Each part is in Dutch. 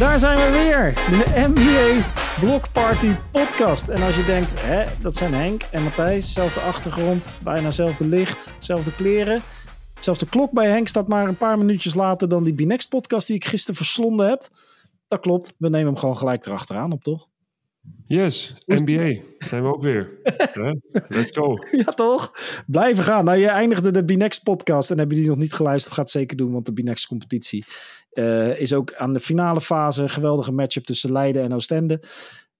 Daar zijn we weer, de NBA Block Party podcast. En als je denkt, hè, dat zijn Henk en Matthijs, zelfde achtergrond, bijna hetzelfde licht, zelfde kleren. Zelfs de klok bij Henk staat maar een paar minuutjes later dan die B-Next podcast die ik gisteren verslonden heb. Dat klopt, we nemen hem gewoon gelijk erachteraan op, toch? Yes, NBA. Zijn we ook weer. Let's go. Ja, toch? Blijven gaan. Nou, je eindigde de B-Next podcast en heb je die nog niet geluisterd, gaat zeker doen, want de B-Next competitie uh, is ook aan de finale fase. Geweldige matchup tussen Leiden en Oostende.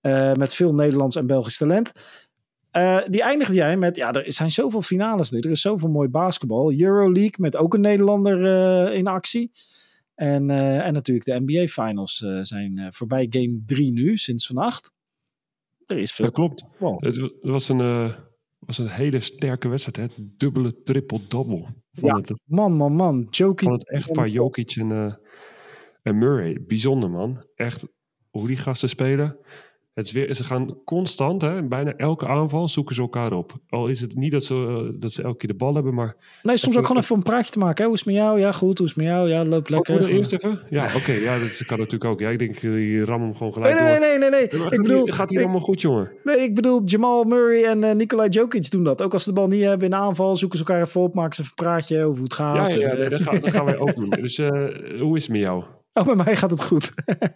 Uh, met veel Nederlands en Belgisch talent. Uh, die eindigde jij met, ja, er zijn zoveel finales nu. Er is zoveel mooi basketbal. Euroleague met ook een Nederlander in actie. En, en natuurlijk de NBA finals zijn voorbij game 3 nu, sinds vannacht. Er is veel. Dat klopt. Wow. Het was een, was een hele sterke wedstrijd, hè? Dubbele triple-double. Ja, het. man, man, man. Jokic. Van het echtpaar Jokic en en Murray, bijzonder man. Echt hoe die gasten spelen. Het is weer, ze gaan constant, hè, bijna elke aanval zoeken ze elkaar op. Al is het niet dat ze, uh, dat ze elke keer de bal hebben, maar... Nee, soms ook gewoon even een praatje te maken. Hè? Hoe is het met jou? Ja, goed. Hoe is het met jou? Ja, loop lekker. Oh, eerst even? Ja, oké. Okay, ja, dat kan natuurlijk ook. Ja, ik denk, die ram hem gewoon gelijk nee, nee, nee, nee, nee. nee. Ik bedoel, gaat hier allemaal goed, jongen? Nee, ik bedoel, Jamal Murray en uh, Nikolai Jokic doen dat. Ook als ze de bal niet hebben in aanval, zoeken ze elkaar even op, maken ze een praatje over hoe het gaat. Ja, ja, ja dat, gaan, dat gaan wij ook doen. Dus uh, hoe is het met jou? Oh, bij mij gaat het goed.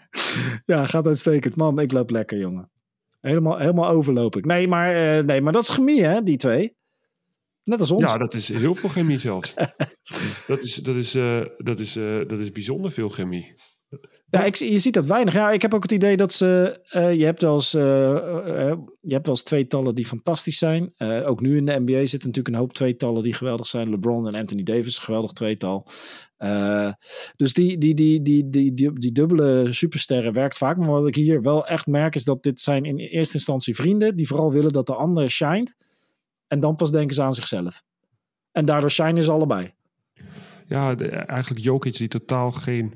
ja, gaat uitstekend. Man, ik loop lekker, jongen. Helemaal, helemaal overloop ik. Nee, maar, uh, nee, maar dat is chemie, hè, die twee. Net als ons. Ja, dat is heel veel chemie zelfs. dat, is, dat, is, uh, dat, is, uh, dat is bijzonder veel chemie. Ja, ik, je ziet dat weinig. Ja, ik heb ook het idee dat ze. Uh, je, hebt wel eens, uh, uh, je hebt wel eens tweetallen die fantastisch zijn. ook nu in de NBA zitten natuurlijk een hoop tweetallen die geweldig zijn. LeBron en Anthony Davis, geweldig tweetal. Dus die, die, die, die, die, die, die dubbele supersterren werkt vaak. Maar wat ik hier wel echt merk is dat dit zijn in eerste instantie vrienden. Die vooral willen dat de ander shined. En dan pas denken ze aan zichzelf. En daardoor shinen ze allebei. Ja, eigenlijk Jokic die totaal geen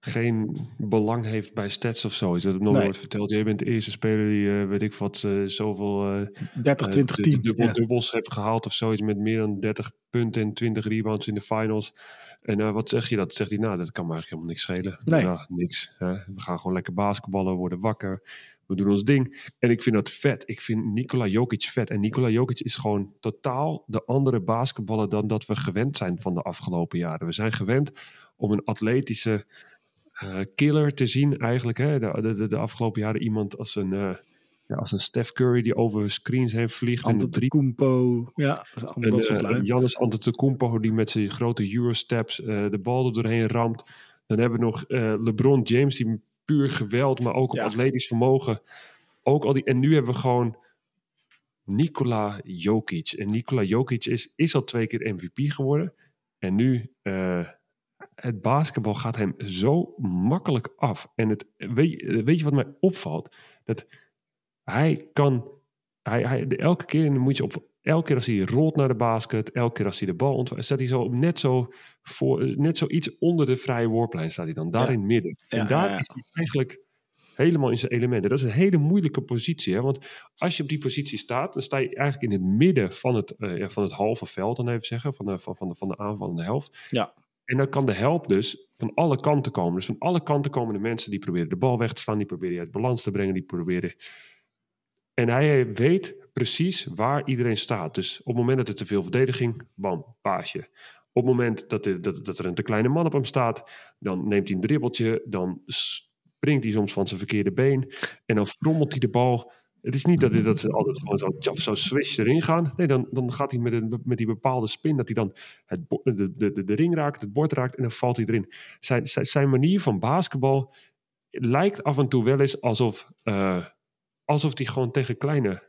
geen belang heeft bij stats of zo. Is dat nog nee. nooit verteld? Jij bent de eerste speler die, uh, weet ik wat, uh, zoveel... Uh, 30, 20, 10. Dubbel, ja. Dubbels hebt gehaald of zoiets met meer dan 30 punten en 20 rebounds in de finals. En uh, wat zeg je dat? Zegt hij, nou, dat kan me eigenlijk helemaal niks schelen. Nee. Nou, niks. Hè? We gaan gewoon lekker basketballen, worden wakker. We doen ons ding. En ik vind dat vet. Ik vind Nikola Jokic vet. En Nikola Jokic is gewoon totaal de andere basketballer dan dat we gewend zijn van de afgelopen jaren. We zijn gewend om een atletische uh, killer te zien eigenlijk. Hè? De, de, de, afgelopen jaren iemand als een, uh, ja, als een Steph Curry die over screens heen vliegt. Antetokounmpo, ja. Dat en, dat soort uh, Antetokounmpo die met zijn grote Eurosteps de bal er doorheen ramt. Dan hebben we nog LeBron James die puur geweld, maar ook op ja. atletisch vermogen. Ook al die, en nu hebben we gewoon Nikola Jokic. En Nikola Jokic is, is al twee keer MVP geworden. En nu het basketbal gaat hem zo makkelijk af. En het, weet, weet je wat mij opvalt? Dat hij kan, hij, hij, elke keer moet je op, elke keer als hij rolt naar de basket, elke keer als hij de bal ontvangt, staat hij zo net zo voor, net zo iets onder de vrije worplijn staat hij dan, daar ja. in het midden. En daar ja, is hij eigenlijk helemaal in zijn elementen. Dat is een hele moeilijke positie, hè? want als je op die positie staat, dan sta je eigenlijk in het midden van het, uh, van het halve veld, dan even zeggen, van de, van, van de, van de aanvallende helft. Ja. En dan kan de help dus van alle kanten komen. Dus van alle kanten komen de mensen die proberen de bal weg te slaan, die proberen uit balans te brengen, die proberen. En hij weet precies waar iedereen staat. Dus op het moment dat er te veel verdediging, bam, paasje. Op het moment dat er, dat, dat er een te kleine man op hem staat, dan neemt hij een dribbeltje, dan springt hij soms van zijn verkeerde been en dan frommelt hij de bal het is niet dat, hij, dat ze altijd gewoon zo, tjaf, zo swish erin gaan. Nee, dan, dan gaat hij met, een, met die bepaalde spin dat hij dan het, de, de, de, ring raakt, het bord raakt en dan valt hij erin. Zijn, zijn, zijn manier van basketbal lijkt af en toe wel eens alsof, uh, alsof hij gewoon tegen kleine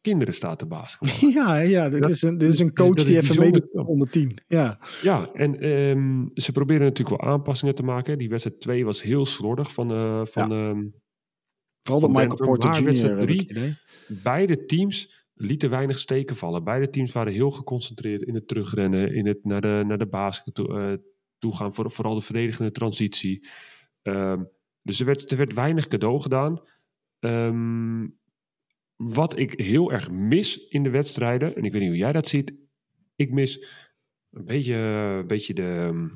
kinderen staat te basketballen. Ja, ja dit, dat, is een, dit is een coach die even meedoet onder tien. Ja, ja en um, ze proberen natuurlijk wel aanpassingen te maken. Die wedstrijd 2 was heel slordig van, uh, van ja. um, Vooral de Michael Porter Jr. Drie, beide teams lieten weinig steken vallen. Beide teams waren heel geconcentreerd in het terugrennen, in het naar de, naar de basket toe, uh, toe gaan, voor, vooral de verdedigende transitie. Um, dus er werd, er werd weinig cadeau gedaan. Um, wat ik heel erg mis in de wedstrijden, en ik weet niet hoe jij dat ziet, ik mis een beetje, een beetje de,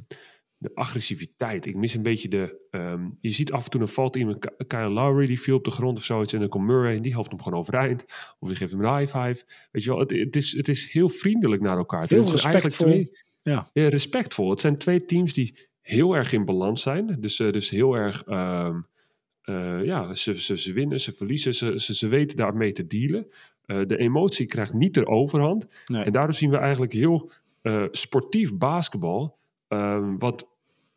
de agressiviteit. Ik mis een beetje de. Ehm, je ziet af en toe een valt iemand. Kyle Lowry die viel op de grond of zoiets. En dan komt Murray en die helpt hem gewoon overeind. Of die geeft hem een high five. Weet je wel, het, het, is, het is heel vriendelijk naar elkaar. Heel het respectvol. Twee, ja. ja. respectvol. Het zijn twee teams die heel erg in balans zijn. Dus, uh, dus heel erg. Ehm, uh, ja, ze, ze, ze, winnen, ze verliezen, ze, ze, ze weten daarmee te dealen. Uh, de emotie krijgt niet de overhand. Nee. En daardoor zien we eigenlijk heel sportief basketbal. Ehm, wat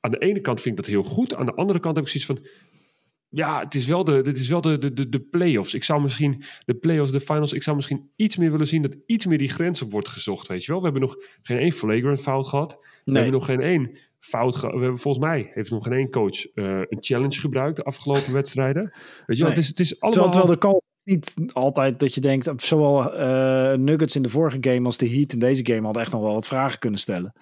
aan de ene kant vind ik dat heel goed. Aan de andere kant heb ik zoiets van... Ja, het is wel de, het is wel de, de, de, de play-offs. Ik zou misschien de play-offs, de finals... Ik zou misschien iets meer willen zien dat iets meer die grens op wordt gezocht, weet je wel. We hebben nog geen één flagrant fout gehad. Nee. We hebben nog geen één fout. We hebben volgens mij heeft nog geen één coach uh, een challenge gebruikt de afgelopen wedstrijden. Weet je wel, het is, het is allemaal. Terwijl, terwijl de call niet altijd dat je denkt, zowel uh, Nuggets in de vorige game als de Heat in deze game hadden echt nog wel wat vragen kunnen stellen.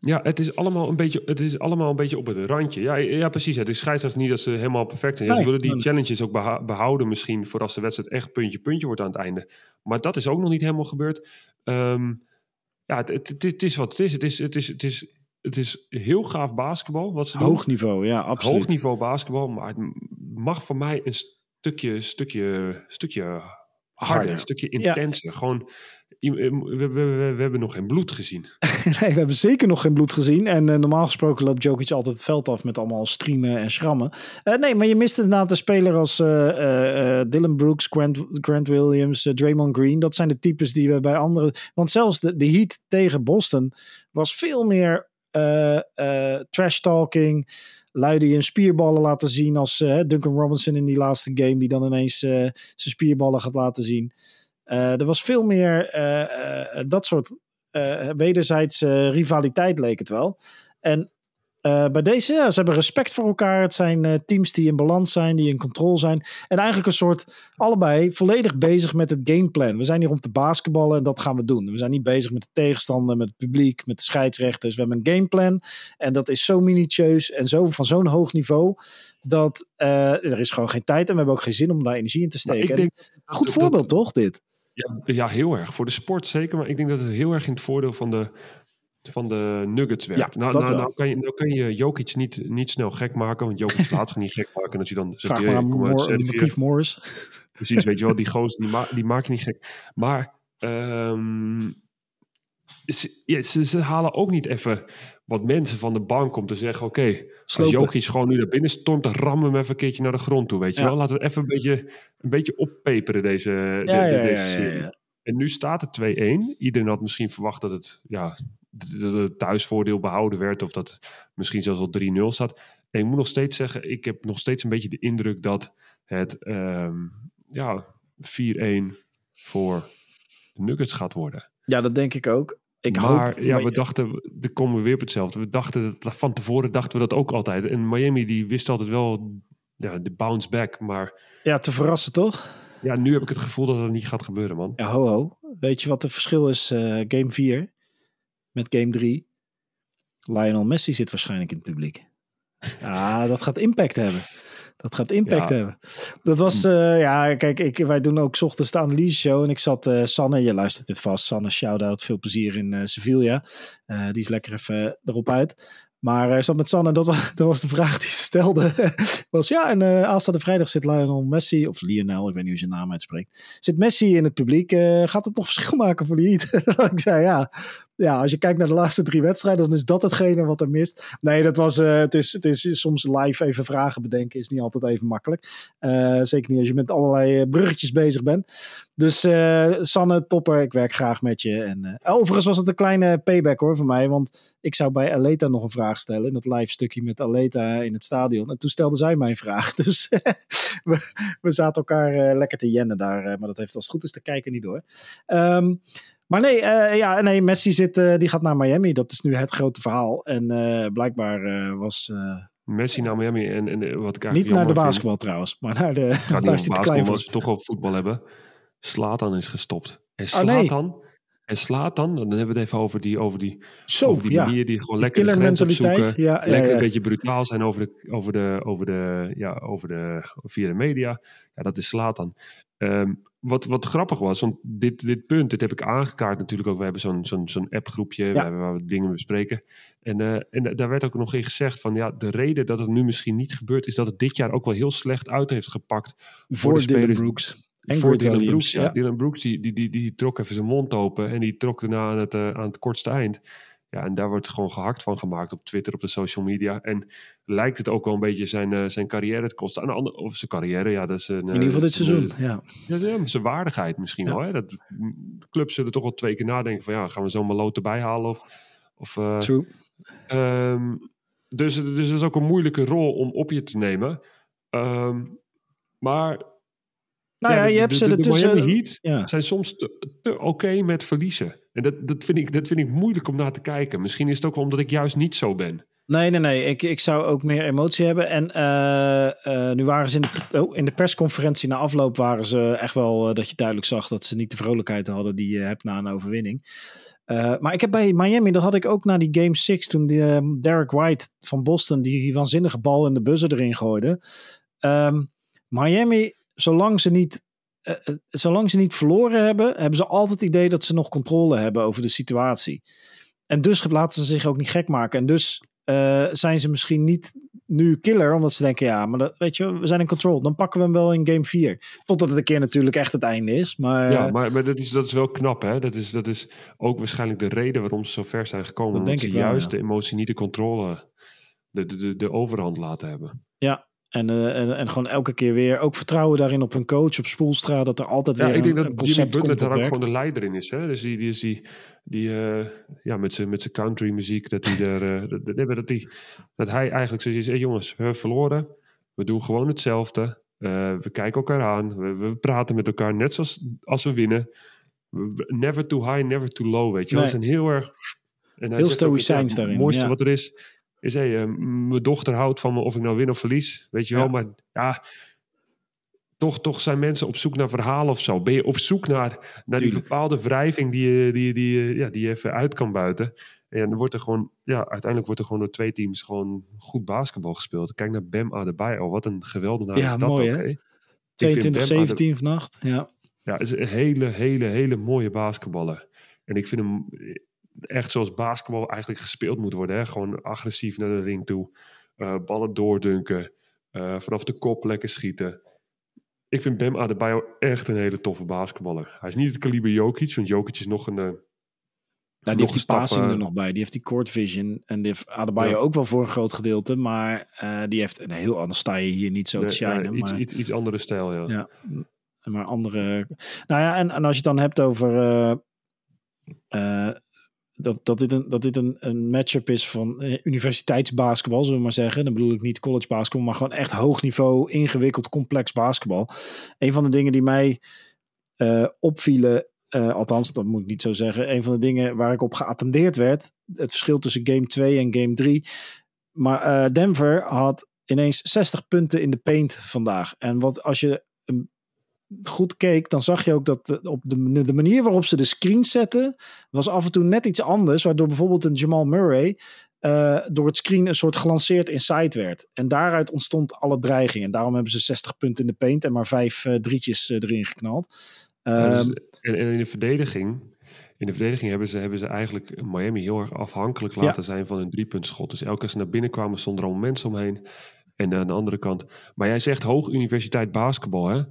Ja, het is allemaal een beetje, het is allemaal een beetje op het randje. Ja, ja precies. Het is scheidsrechts niet dat ze helemaal perfect zijn. Ja, ze willen die challenges ook behouden misschien voor als de wedstrijd echt puntje puntje wordt aan het einde. Maar dat is ook nog niet helemaal gebeurd. Um, ja, het, het, het, is wat het is. Het is, het is, het is het is heel gaaf basketbal. Wat ze Hoog niveau, ja, absoluut. Hoog niveau basketbal, maar het mag voor mij een stukje, stukje, stukje harder, een stukje intenser. Gewoon, we, we, we, hebben nog geen bloed gezien. nee, we hebben zeker nog geen bloed gezien. En uh, normaal gesproken loopt Jokic altijd het veld af met allemaal streamen en schrammen. Uh, nee, maar je mist inderdaad een speler als Dylan Brooks, Grant, Grant Williams, Draymond Green. Dat zijn de types die we bij andere... Want zelfs de, Heat tegen Boston was veel meer trash talking. Luiden je spierballen laten zien als Duncan Robinson in die laatste game, die dan ineens zijn spierballen gaat laten zien. Er was veel meer dat soort wederzijdse rivaliteit, leek het wel. En uh, bij deze, ja, ze hebben respect voor elkaar. Het zijn uh, teams die in balans zijn, die in controle zijn. En eigenlijk een soort, allebei volledig bezig met het gameplan. We zijn hier om te basketballen en dat gaan we doen. We zijn niet bezig met de tegenstander, met het publiek, met de scheidsrechters. We hebben een gameplan en dat is zo minutieus en zo, van zo'n hoog niveau... dat uh, er is gewoon geen tijd en we hebben ook geen zin om daar energie in te steken. Denk, goed voorbeeld toch, dit? Ja, ja, heel erg. Voor de sport zeker. Maar ik denk dat het heel erg in het voordeel van de van de Nuggets werkt. Ja, nou, nou, nou, kan je, nou kan je Jokic niet, niet snel gek maken, want Jokic laat zich niet gek maken. Dat hij dan zegt, Vraag maar Morris. Precies, weet je wel, die gozer, die, ma die maakt niet gek. Maar um, ze, ja, ze, ze, halen ook niet even wat mensen van de bank om te zeggen, oké, okay, als gewoon nu naar binnen stormt, dan rammen we hem even een keertje naar de grond toe, weet je wel. Laten we even een beetje, een beetje oppeperen deze, ja, de, deze serie. En nu staat het 2-1. Iedereen had misschien verwacht dat het ja, het thuisvoordeel behouden werd. Of dat het misschien zelfs al 3-0 staat. En ik moet nog steeds zeggen, ik heb nog steeds een beetje de indruk dat het um, ja, 4-1 voor de Nuggets gaat worden. Ja, dat denk ik ook. Ik maar hoop, ja, we dachten, dan komen we weer op hetzelfde. We dachten dat, van tevoren dachten we dat ook altijd. En Miami die wist altijd wel ja, de bounce back, maar... Ja, te verrassen toch? Ja, nu heb ik het gevoel dat het niet gaat gebeuren, man. Ja, ho, ho. Weet je wat het verschil is, uh, game 4? met game 3. Lionel Messi zit waarschijnlijk in het publiek. Ja, dat gaat impact hebben. Dat gaat impact hebben. Dat was, uh, ja, kijk, ik, wij doen ook ochtends de analyse show. En ik zat, uh, Sanne, je luistert dit vast. Sanne, shout-out, veel plezier in uh, Sevilla. die is lekker even erop uit. Maar zat met Sanne en dat was, dat was de vraag die ze stelde. was ja, en aanstaande vrijdag zit Lionel Messi, of Lionel, ik weet niet hoe zijn naam uitspreekt. Zit Messi in het publiek? gaat het nog verschil maken voor die Heat? ik zei ja, ja, als je kijkt naar de laatste drie wedstrijden, dan is dat hetgene wat er mist. Nee, dat was, uh, het, is, het is soms live even vragen bedenken, is niet altijd even makkelijk. Uh, zeker niet als je met allerlei eh, bruggetjes bezig bent. Dus Sanne, topper, ik werk graag met je. En, overigens was het een kleine payback hoor voor mij, want ik zou bij Aleta nog een vraag stellen in dat live stukje met Aleta in het stadion. En toen stelde zij mijn vraag. Dus we, we zaten elkaar lekker te jennen daar, maar dat heeft als het goed is te kijken niet door. Um, maar nee, uh, ja, nee Messi zit, uh, die gaat naar Miami. Dat is nu het grote verhaal. En uh, blijkbaar was... Messi naar Miami en, en wat ik eigenlijk Niet naar de basketbal vind, trouwens, maar naar de... Gaat niet basketbal, als we toch over voetbal hebben. Slatan is gestopt. En Slatan... Oh, nee. En slaat dan, dan hebben we het even over die, over die, Zo, over die ja. manier die gewoon lekker de grens opzoeken. Ja, lekker een beetje brutaal zijn over de, over de, over de, ja, over de, via de media. Ja, dat is slaat dan. Ehm, wat, wat grappig was, want dit, dit punt, dit heb ik aangekaart natuurlijk ook. We hebben zo'n zo'n zo'n appgroepje waar we dingen bespreken. En, uh, en daar werd ook nog in gezegd van ja, de reden dat het nu misschien niet gebeurt, is dat het dit jaar ook wel heel slecht uit heeft gepakt. Voor, voor de spelers. Brooks. En voor Dylan Brooks, ja. Dylan Brooks die, die, die, die trok even zijn mond open en die trok daarna aan het, uh, aan het kortste eind. Ja, en daar wordt gewoon gehakt van gemaakt op Twitter, op de social media. En lijkt het ook wel een beetje zijn, uh, zijn carrière te kosten. Aan de andere, of zijn carrière, ja, dat is een... In ieder geval dit seizoen, ja. ja. Zijn waardigheid misschien wel. Hè? Dat, clubs zullen toch wel twee keer nadenken van... ja, gaan we zo'n lood erbij halen? Of, of, uh, True. Um, dus, dus dat is ook een moeilijke rol om op je te nemen. Um, maar nou ja, je hebt ze de, de, Miami Heat ja. zijn soms te, te oké met verliezen. En dat, dat, vind ik, dat vind ik moeilijk om naar te kijken. Misschien is het ook omdat ik juist niet zo ben. Nee, nee, nee. Ik, ik zou ook meer emotie hebben. En uh, uh, nu waren ze in de, oh, in de persconferentie na afloop waren ze echt wel uh, dat je duidelijk zag dat ze niet de vrolijkheid hadden die je hebt na een overwinning. maar ik heb bij Miami, dat had ik ook na die Game 6, toen die, Derek White van Boston die waanzinnige bal in de buzzer erin gooide. Um, Miami zolang ze niet uh, zolang ze niet verloren hebben, hebben ze altijd het idee dat ze nog controle hebben over de situatie. En dus laten ze zich ook niet gek maken. En dus uh, zijn ze misschien niet nu killer, omdat ze denken, ja, maar dat, weet je, we zijn in control. Dan pakken we hem wel in game 4. Totdat het een keer natuurlijk echt het einde is. Maar, ja, maar, maar dat, is, dat is wel knap, hè? Dat is, dat is ook waarschijnlijk de reden waarom ze zo ver zijn gekomen. Dat omdat denk ze juist de emotie niet de controle, de, de, de, de overhand laten hebben. Ja, en, uh, en, en, gewoon elke keer weer ook vertrouwen daarin op een coach, op Spoelstra, dat er altijd ja, weer ik denk een, dat een concept Jimmy Butler daar ook gewoon de leider in is. Hè? Dus die, die, die, die uh, ja, met zijn met country muziek, dat hij er, uh, dat, dat, die, dat hij eigenlijk zoiets is, hey jongens, we hebben verloren, we doen gewoon hetzelfde, we kijken elkaar aan, we, we, praten met elkaar net zoals als we winnen. Never too high, never too low, weet je. Nee. Dat is een heel erg... En heel stoïcijns daarin. Het mooiste ja. wat er is, is hey, uh, mijn dochter houdt van me of ik nou win of verlies. Weet je wel, Ja. maar ja, toch, toch zijn mensen op zoek naar verhalen of zo. Ben je op zoek naar, naar die bepaalde wrijving die je, die, die, ja, die je even uit kan buiten. En dan wordt er gewoon, ja, uiteindelijk wordt er gewoon door twee teams gewoon goed basketbal gespeeld. Kijk naar Bam Adebayo, wat een geweldenaar Ja, is dat mooi, ook, hè? hè? Ik vind Bam 22, 17 vannacht. Ja. ja, is een hele, hele, hele mooie basketballer. En ik vind hem echt zoals basketbal eigenlijk gespeeld moet worden. Hè? Gewoon agressief naar de ring toe. Uh, ballen doordunken. Uh, vanaf de kop lekker schieten. Ik vind Bam Adebayo echt een hele toffe basketballer. Hij is niet het kaliber Jokic, want Jokic is nog een... Uh, nou, die heeft die passing er nog bij. Die heeft die court vision. En die heeft Adebayo ja. ook wel voor een groot gedeelte. Maar die heeft een heel ander sta je hier niet zo nee, te shinen. Ja, iets, maar, iets, iets andere stijl, ja. ja. Maar andere... Nou ja, en, en als je het dan hebt over... Uh, dat, dat dit, een, dat dit een, een matchup is van eh, universiteitsbasketbal, zullen we maar zeggen. Dan bedoel ik niet college basketbal, maar gewoon echt hoog niveau, ingewikkeld, complex basketbal. Een van de dingen die mij uh, opvielen, uh, althans, dat moet ik niet zo zeggen. Een van de dingen waar ik op geattendeerd werd, het verschil tussen game 2 en game 3. Maar Denver had ineens 60 punten in de paint vandaag. En wat als je goed keek, dan zag je ook dat op de, de, manier waarop ze de screen zetten, was af en toe net iets anders, waardoor bijvoorbeeld een Jamal Murray uh, door het screen een soort gelanceerd inside werd. En daaruit ontstond alle dreiging. En daarom hebben ze 60 punten in de paint en maar vijf uh, drietjes uh, erin geknald. Ja, dus, en, en, in de verdediging, in de verdediging hebben ze, hebben ze eigenlijk Miami heel erg afhankelijk laten ja. zijn van hun driepuntschot. Dus elke keer ze naar binnen kwamen, stonden er al mensen omheen. En aan de andere kant. Maar jij zegt hoog universiteit basketbal, hè?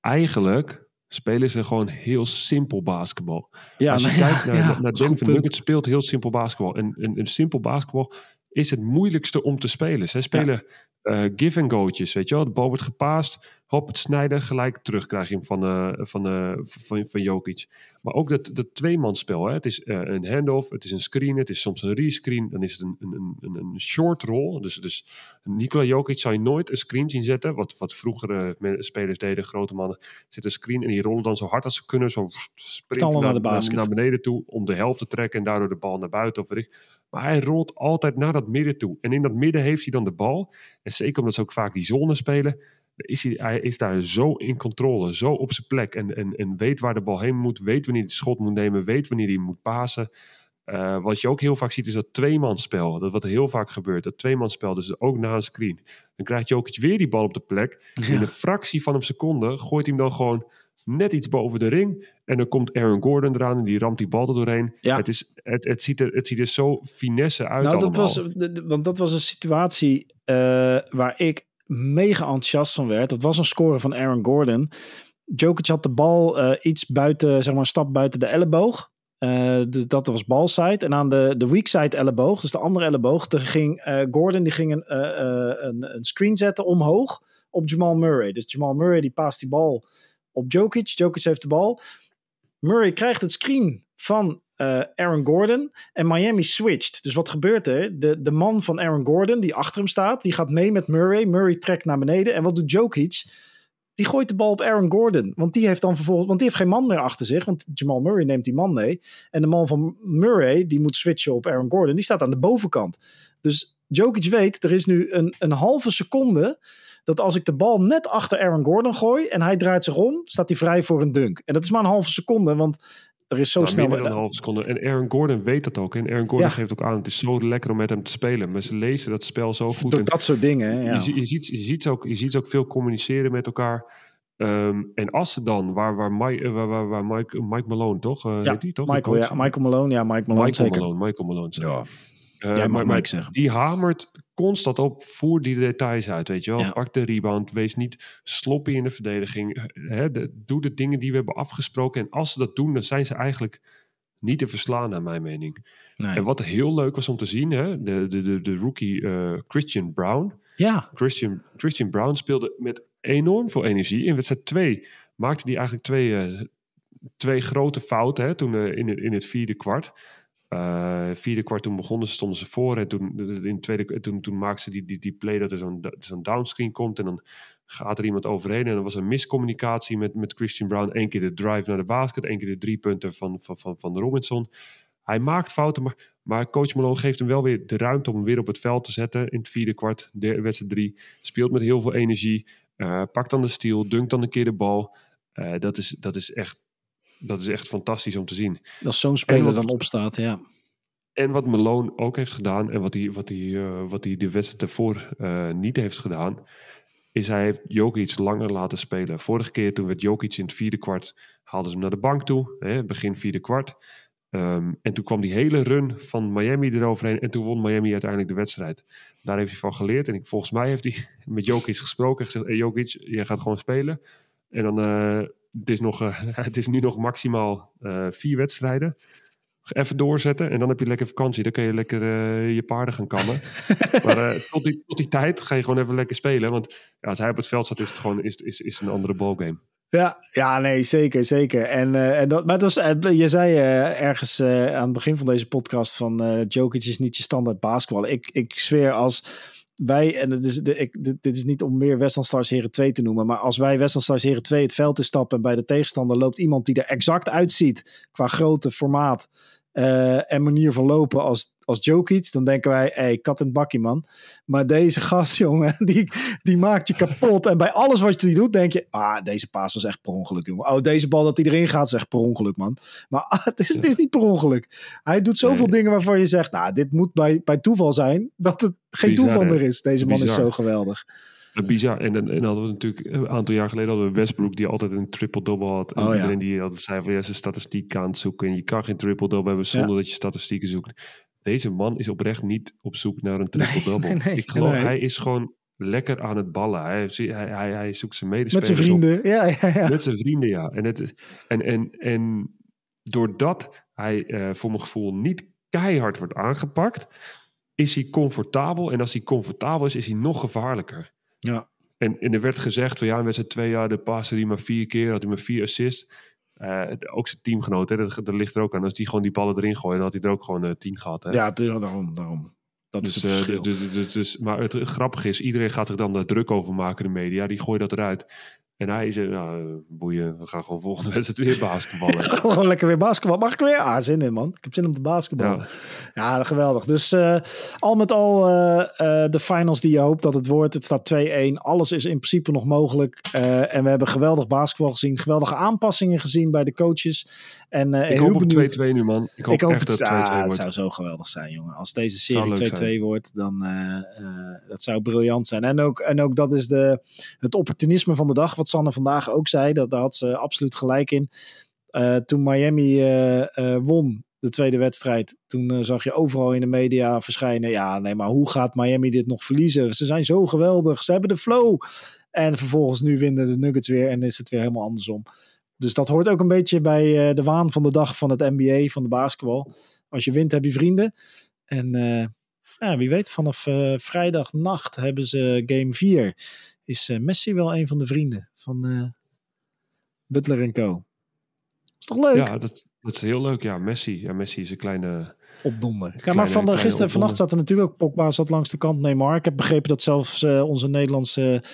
Eigenlijk spelen ze gewoon heel simpel basketbal. Ja, Als je nou, kijkt ja, naar, ja, naar Denver Nuggets, speelt heel simpel basketbal. En een, simpel basketbal is het moeilijkste om te spelen. Ze spelen ja. uh, give and go'tjes, weet je wel. De bal wordt gepaast, hop, het snijden, gelijk terug krijg je hem van, uh, van, uh, van, van Jokic. Maar ook dat, dat tweemansspel, hè. het is uh, een handoff, het is een screen, het is soms een rescreen, dan is het een, een, een, een short roll. Dus, dus Nikola Jokic zou je nooit een screen zien zetten, wat, wat vroegere spelers deden, grote mannen, zit een screen en die rollen dan zo hard als ze kunnen, zo sprinten naar, naar, naar, naar beneden toe om de helft te trekken en daardoor de bal naar buiten of richt. Maar hij rolt altijd naar dat midden toe. En in dat midden heeft hij dan de bal. En zeker omdat ze ook vaak die zone spelen, is hij, hij is daar zo in controle, zo op zijn plek. En, en, en weet waar de bal heen moet, weet wanneer hij de schot moet nemen, weet wanneer hij moet pasen. Uh, wat je ook heel vaak ziet is dat tweemansspel. Dat wat heel vaak gebeurt. Dat tweemansspel, dus ook na een screen. Dan krijgt Jokic weer die bal op de plek. In een fractie van een seconde gooit hij hem dan gewoon net iets boven de ring. En dan komt Aaron Gordon eraan en die ramt die bal er doorheen. Ja. Het, is, het, het, ziet er, het ziet er zo finesse uit nou, Dat was, want dat was een situatie uh, waar ik mega enthousiast van werd. Dat was een score van Aaron Gordon. Jokic had de bal uh, iets buiten, zeg maar een stap buiten de elleboog. Uh, dat was balside. En aan de, de weak side elleboog, dus de andere elleboog, ging uh, Gordon die ging een, een, een, screen zetten omhoog op Jamal Murray. Dus Jamal Murray die paast die bal op Jokic. Jokic heeft de bal. Murray krijgt het screen van uh, Aaron Gordon en Miami switcht. Dus wat gebeurt er? De, de man van Aaron Gordon, die achter hem staat, die gaat mee met Murray. Murray trekt naar beneden. En wat doet Jokic? Die gooit de bal op Aaron Gordon. Want die heeft dan vervolgens, want die heeft geen man meer achter zich. Want Jamal Murray neemt die man mee. En de man van Murray, die moet switchen op Aaron Gordon, die staat aan de bovenkant. Dus Jokic weet, er is nu een, een halve seconde dat als ik de bal net achter Aaron Gordon gooi en hij draait zich om, staat hij vrij voor een dunk. En dat is maar een halve seconde, want er is zo nou, snel... Minder dan een halve seconde. En Aaron Gordon weet dat ook. En Aaron Gordon geeft ook aan, het is zo lekker om met hem te spelen. Maar ze lezen dat spel zo goed. Door dat soort dingen, ja. je, je, ziet, je, ziet ook, je ziet ook veel communiceren met elkaar. Um, en als ze dan, waar, waar, Mike, waar, waar, waar Mike, Mike Malone toch? Uh, ja, die, toch? Michael, ja, Michael Malone, ja, Mike Malone Michael zeker. Malone, Michael Malone. Ja. Uh, Jij mag Mike zeggen. Die hamert constant op, voer die details uit, weet je wel. Pak de rebound, wees niet sloppy in de verdediging. Hè, de, doe de dingen die we hebben afgesproken. En als ze dat doen, dan zijn ze eigenlijk niet te verslaan, naar mijn mening. Nee. En wat heel leuk was om te zien, hè, de, de, de, de rookie uh, Christian Brown. Ja. Christian, Christian Brown speelde met enorm veel energie. In wedstrijd 2 maakte hij eigenlijk twee, uh, twee grote fouten hè, toen, uh, in, het, in het vierde kwart. Uh, vierde kwart toen begonnen ze, stonden ze voor. En toen, in tweede, toen, toen maakten ze die, die, die play dat er zo'n downscreen komt. En dan gaat er iemand overheen. En er was een miscommunicatie met, met Christian Brown. Eén keer de drive naar de basket. één keer de drie punten van, van, van, van Robinson. Hij maakt fouten, maar, maar coach Malone geeft hem wel weer de ruimte om hem weer op het veld te zetten. In het vierde kwart, de wedstrijd drie. Speelt met heel veel energie. Uh, pakt dan de steal, dunkt dan een keer de bal. Uh, dat, is, dat is echt dat is echt fantastisch om te zien. Als zo'n speler dan opstaat, ja. En wat Malone ook heeft gedaan en wat hij, wat hij, uh, wat hij de wedstrijd ervoor uh, niet heeft gedaan, is hij heeft Jokic langer laten spelen. Vorige keer toen werd Jokic in het vierde kwart, haalden ze hem naar de bank toe, hè, begin vierde kwart. Um, en toen kwam die hele run van Miami eroverheen en toen won Miami uiteindelijk de wedstrijd. Daar heeft hij van geleerd en ik, volgens mij heeft hij met Jokic gesproken en gezegd, hey Jokic, jij gaat gewoon spelen. En dan uh, het, is nog, uh, het is nu nog maximaal uh, vier wedstrijden. Even doorzetten en dan heb je lekker vakantie. Dan kun je lekker uh, je paarden gaan kammen. maar tot, die, tot die tijd ga je gewoon even lekker spelen. Want ja, als hij op het veld staat, is het gewoon is, is, is een andere ballgame. Ja, ja, nee, zeker, zeker. En, uh, en dat, maar het was, je zei uh, ergens aan het begin van deze podcast van Jokic is niet je standaard basketbal. Ik, ik zweer als wij, en het is, de, ik, dit, is niet om meer Westland Stars Heren 2 te noemen, maar als wij Westland Stars Heren 2 het veld instappen en bij de tegenstander loopt iemand die er exact uitziet qua grootte, formaat uh, en manier van lopen als, als Jokic, dan denken wij, hé, hey, kat en bakkie man. Maar deze gast, jongen, die, die maakt je kapot. En bij alles wat je doet, denk je, ah, deze paas was echt per ongeluk, jongen. Oh, deze bal dat hij erin gaat, is echt per ongeluk, man. Maar ah, het, is, het is niet per ongeluk. Hij doet zoveel nee. dingen waarvan je zegt, nou, dit moet bij, bij toeval zijn, dat het geen Bizar, toeval meer is. Deze man Bizar. is zo geweldig. Bizar. En, en, en hadden we natuurlijk een aantal jaar geleden hadden we Westbrook die altijd een triple-double had. En oh, iedereen ja. die altijd zei van ja, zijn statistiek aan het zoeken. En je kan geen triple-double hebben zonder ja. dat je statistieken zoekt. Deze man is oprecht niet op zoek naar een triple-double. Nee, nee, Ik geloof, hij is gewoon lekker aan het ballen. Hij, hij, hij, hij zoekt zijn medespelers Met zijn vrienden, ja, ja, ja. Met zijn vrienden, ja. En, het, en, en, en doordat hij uh, voor mijn gevoel niet keihard wordt aangepakt, is hij comfortabel. En als hij comfortabel is, is hij nog gevaarlijker. Ja. En, en er werd gezegd van ja, in wedstrijd twee jaar, de paste hij maar vier keer, had hij maar vier assists. Uh, ook zijn teamgenoot, hè, dat, dat, ligt er ook aan. Als die gewoon die ballen erin gooien, dan had hij er ook gewoon uh, tien gehad. Hè? Ja, daarom. daarom. Dat dus, is het verschil. Uh, dus, dus, dus, maar het, het, grappige is, iedereen gaat er dan de druk over maken, de media. Die gooien dat eruit. En hij zei, nou, boeien, we gaan gewoon volgende wedstrijd weer basketballen. gewoon lekker weer basketbal. Mag ik weer? Ah, zin in, man. Ik heb zin om te basketballen. Ja, ja geweldig. Dus uh, al met al uh, uh, de finals die je hoopt dat het wordt. Het staat 2-1. Alles is in principe nog mogelijk. en we hebben geweldig basketbal gezien. Geweldige aanpassingen gezien bij de coaches. En, ik hoop op 2-2 nu, man. Ik hoop, ik hoop echt het, dat 2-2 ah, wordt. Het zou zo geweldig zijn, jongen. Als deze serie 2-2 wordt, dan dat zou briljant zijn. En ook, en ook dat is de, het opportunisme van de dag, wat Sanne vandaag ook zei. Dat, daar had ze absoluut gelijk in. Uh, toen Miami uh, uh, won, de tweede wedstrijd, toen zag je overal in de media verschijnen. Ja, nee, maar hoe gaat Miami dit nog verliezen? Ze zijn zo geweldig, ze hebben de flow. En vervolgens nu winnen de Nuggets weer en is het weer helemaal andersom. Dus dat hoort ook een beetje bij de waan van de dag van het NBA, van de basketbal. Als je wint, heb je vrienden. En ja, wie weet, vanaf vrijdagnacht hebben ze game 4. Is Messi wel een van de vrienden van Butler en Co. Is toch leuk? Ja, dat, dat is heel leuk. Ja, Messi. Ja, Messi is een kleine... Opdonder. Ja, maar van de, gisteren en vannacht zat er natuurlijk ook Pogba zat langs de kant Neymar. Ik heb begrepen dat zelfs uh, onze Nederlandse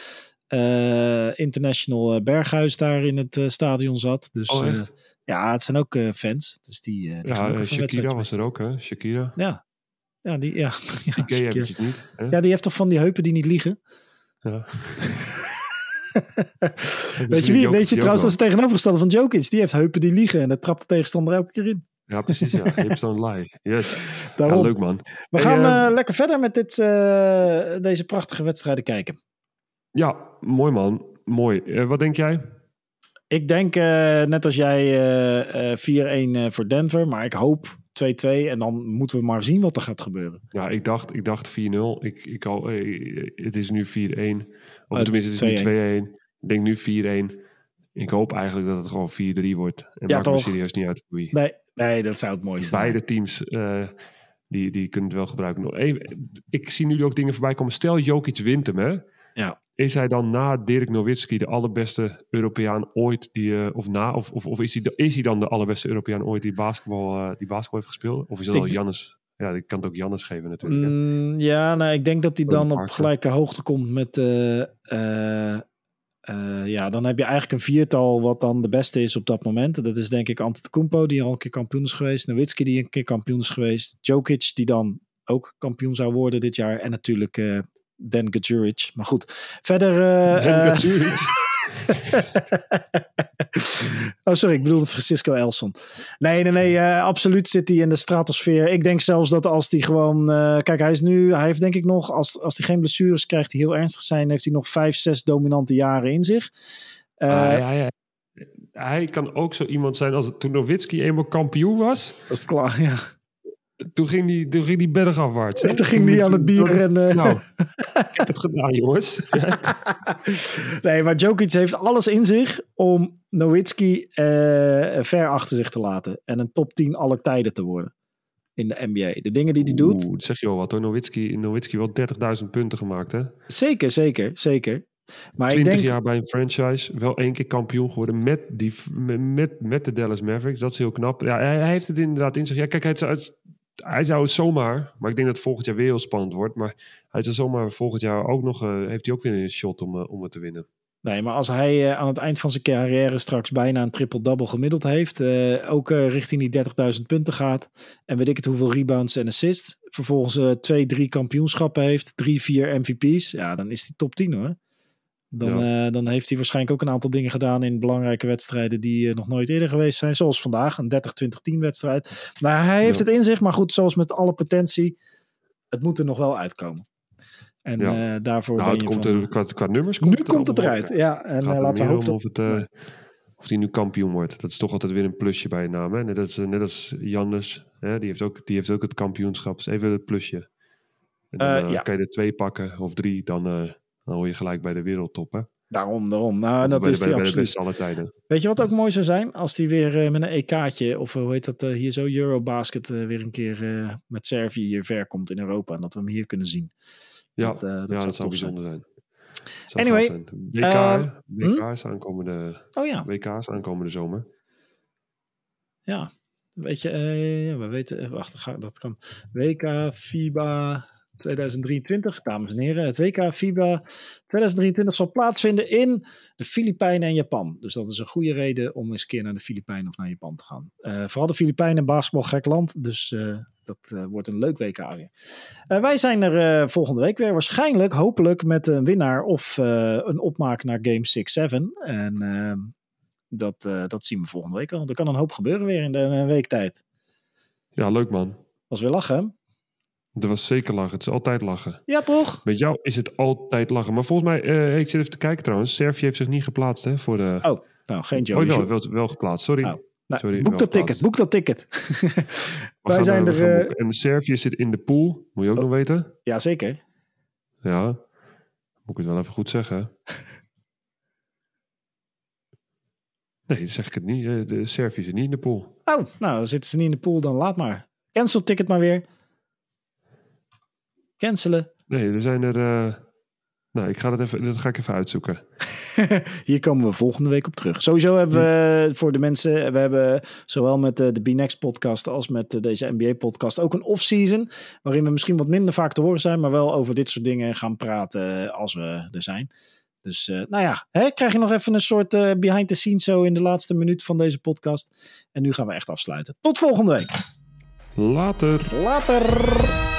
uh, international Berghuis daar in het stadion zat. Dus oh, echt? ja, het zijn ook fans. Dus die, die ja, Shakira was er ook, hè? Shakira. Ja. Ja, die, ja. ja, je niet. Hè? Ja, die heeft toch van die heupen die niet liegen? Ja. weet je wie? Weet je trouwens, dat is tegenovergestelde van Jokic. Die heeft heupen die liegen en dat trapt de tegenstander elke keer in. Ja, precies. Ja. Hips don't lie. Yes. Ja, leuk man. We gaan uh, lekker verder met dit, uh, deze prachtige wedstrijden kijken. Ja, mooi man. Mooi. Uh, wat denk jij? Ik denk net als jij 4-1 voor Denver, maar ik hoop 2-2 en dan moeten we maar zien wat er gaat gebeuren. Ja, ik dacht, ik dacht 4-0. Ik, ik, het is nu 4-1. Of tenminste, het is nu 2-1. Ik denk nu 4-1. Ik hoop eigenlijk dat het gewoon 4-3 wordt. En ja, maakt me serieus niet uit wie. Nee, nee, dat zou het mooiste zijn. Beide teams uh, die, die kunnen het wel gebruiken. Even, ik zie nu ook dingen voorbij komen. Stel Jokic wint hem, hè? Ja. Is hij dan na Dirk Nowitzki de allerbeste Europeaan ooit? Die, uh, of na, of, of, of is, hij, is hij dan de allerbeste Europeaan ooit die basketbal, uh, die basketbal heeft gespeeld? Of is dat al Jannes? Ja, ik kan het ook Jannes geven natuurlijk. Mm, ja, nou, ik denk dat hij dan op gelijke hoogte komt met... Uh, ja, dan heb je eigenlijk een viertal wat dan de beste is op dat moment. Dat is denk ik Antetokounmpo, die al een keer kampioen is geweest. Nowitzki, die een keer kampioen is geweest. Jokic, die dan ook kampioen zou worden dit jaar. En natuurlijk Dan Gajuric. Maar goed, verder... Uh, Dan oh, sorry, ik bedoelde Francisco Elson. Nee, nee, nee, uh, absoluut zit hij in de stratosfeer. Ik denk zelfs dat als hij gewoon. Uh, kijk, hij is nu, hij heeft denk ik nog, als, als hij geen blessures krijgt die heel ernstig zijn, heeft hij nog vijf, zes dominante jaren in zich. Uh, ah, ja, ja. Hij kan ook zo iemand zijn als toen Nowitzki eenmaal kampioen was. Was het klaar, ja. Toen ging die, toen ging die bergafwaarts. Hè? Toen ging die aan het bier en... Uh... Nou, ik heb het gedaan, jongens. nee, maar Jokic heeft alles in zich om Nowitzki uh, ver achter zich te laten. En een top 10 alle tijden te worden in de NBA. De dingen die hij doet... Oeh, zeg je wel wat hoor. Nowitzki, Nowitzki wel 30.000 punten gemaakt, hè? Zeker, zeker, zeker. Maar 20 ik denk... jaar bij een franchise, wel één keer kampioen geworden met, die, met, met de Dallas Mavericks. Dat is heel knap. Ja, hij, hij heeft het inderdaad in zich. Ja, kijk, het, hij zou het zomaar, maar ik denk dat volgend jaar weer heel spannend wordt. Maar hij zou zomaar volgend jaar ook nog, uh, heeft hij ook weer een shot om, uh, om het te winnen. Nee, maar als hij uh, aan het eind van zijn carrière straks bijna een triple-double gemiddeld heeft, ook richting die 30.000 punten gaat en weet ik het hoeveel rebounds en assists, vervolgens twee, drie kampioenschappen heeft, drie, vier MVP's, ja, dan is hij top 10 hoor. Dan, ja. uh, dan heeft hij waarschijnlijk ook een aantal dingen gedaan in belangrijke wedstrijden die uh, nog nooit eerder geweest zijn. Zoals vandaag, een 30-20-10 wedstrijd. Maar hij heeft ja. het in zich, maar goed, zoals met alle potentie, het moet er nog wel uitkomen. En ja. uh, daarvoor. Nou, het komt van, er, qua, qua, nummers komt nu het komt het eruit. Ja, en laten we hopen. Of, het, of die nu kampioen wordt. Dat is toch altijd weer een plusje bij een naam. Hè? Net, als, net als Jannes, hè? Die, heeft ook, die heeft ook het kampioenschap. Dus even het plusje. En dan ja. kan je er twee pakken of drie, dan dan hoor je gelijk bij de wereldtop, hè? Daarom, daarom. Nou, dat is bij, bij, bij de alle tijden. Weet je wat ook mooi zou zijn? Als die weer uh, met een EK'tje, of hoe heet dat uh, hier zo, Eurobasket, weer een keer met Servië hier ver komt in Europa. En dat we hem hier kunnen zien. Ja, dat, ja, zou, dat zou bijzonder zijn. zijn. Anyway. Zijn. WK, WK's, hm? aankomende, oh, ja. WK's aankomende zomer. Ja, weet je, ja, we weten, wacht, dat kan. WK, FIBA, 2023, dames en heren. Het WK FIBA 2023 zal plaatsvinden in de Filipijnen en Japan. Dus dat is een goede reden om eens een keer naar de Filipijnen of naar Japan te gaan. Uh, vooral de Filipijnen, basketbal gek land. Dus uh, dat uh, wordt een leuk WK weer. wij zijn er volgende week weer. Waarschijnlijk, hopelijk, met een winnaar of een opmaak naar Game 6-7. En dat, dat zien we volgende week al. Er kan een hoop gebeuren weer in de, een week tijd. Ja, leuk man. Was weer lachen. Er was zeker lachen. Het is altijd lachen. Ja, toch? Met jou is het altijd lachen. Maar volgens mij, uh, ik zit even te kijken trouwens. Servië heeft zich niet geplaatst hè, voor de... Oh, nou, geen Joe. Oh, wel, wel, wel geplaatst. Sorry. Oh, nou, Sorry boek dat ticket. Boek dat ticket. Wij zijn er... Uh... En Servië zit in de pool. Moet je ook oh. nog weten? Ja, zeker. Ja. Moet ik het wel even goed zeggen. Nee, dat zeg ik het niet. Eh, de Servië zit niet in de pool. Oh, nou, dan zitten ze niet in de pool, dan laat maar. Cancel ticket maar weer. Cancelen. Nee, er zijn er. Uh... Nou, ik ga dat, even, dat ga ik even uitzoeken. Hier komen we volgende week op terug. Sowieso hebben we voor de mensen, we hebben zowel met de, de B-Next podcast als met deze NBA podcast ook een off-season. Waarin we misschien wat minder vaak te horen zijn, maar wel over dit soort dingen gaan praten als we er zijn. Dus uh, nou ja, hè, krijg je nog even een soort uh, behind the scenes zo in de laatste minuut van deze podcast. En nu gaan we echt afsluiten. Tot volgende week. Later. Later.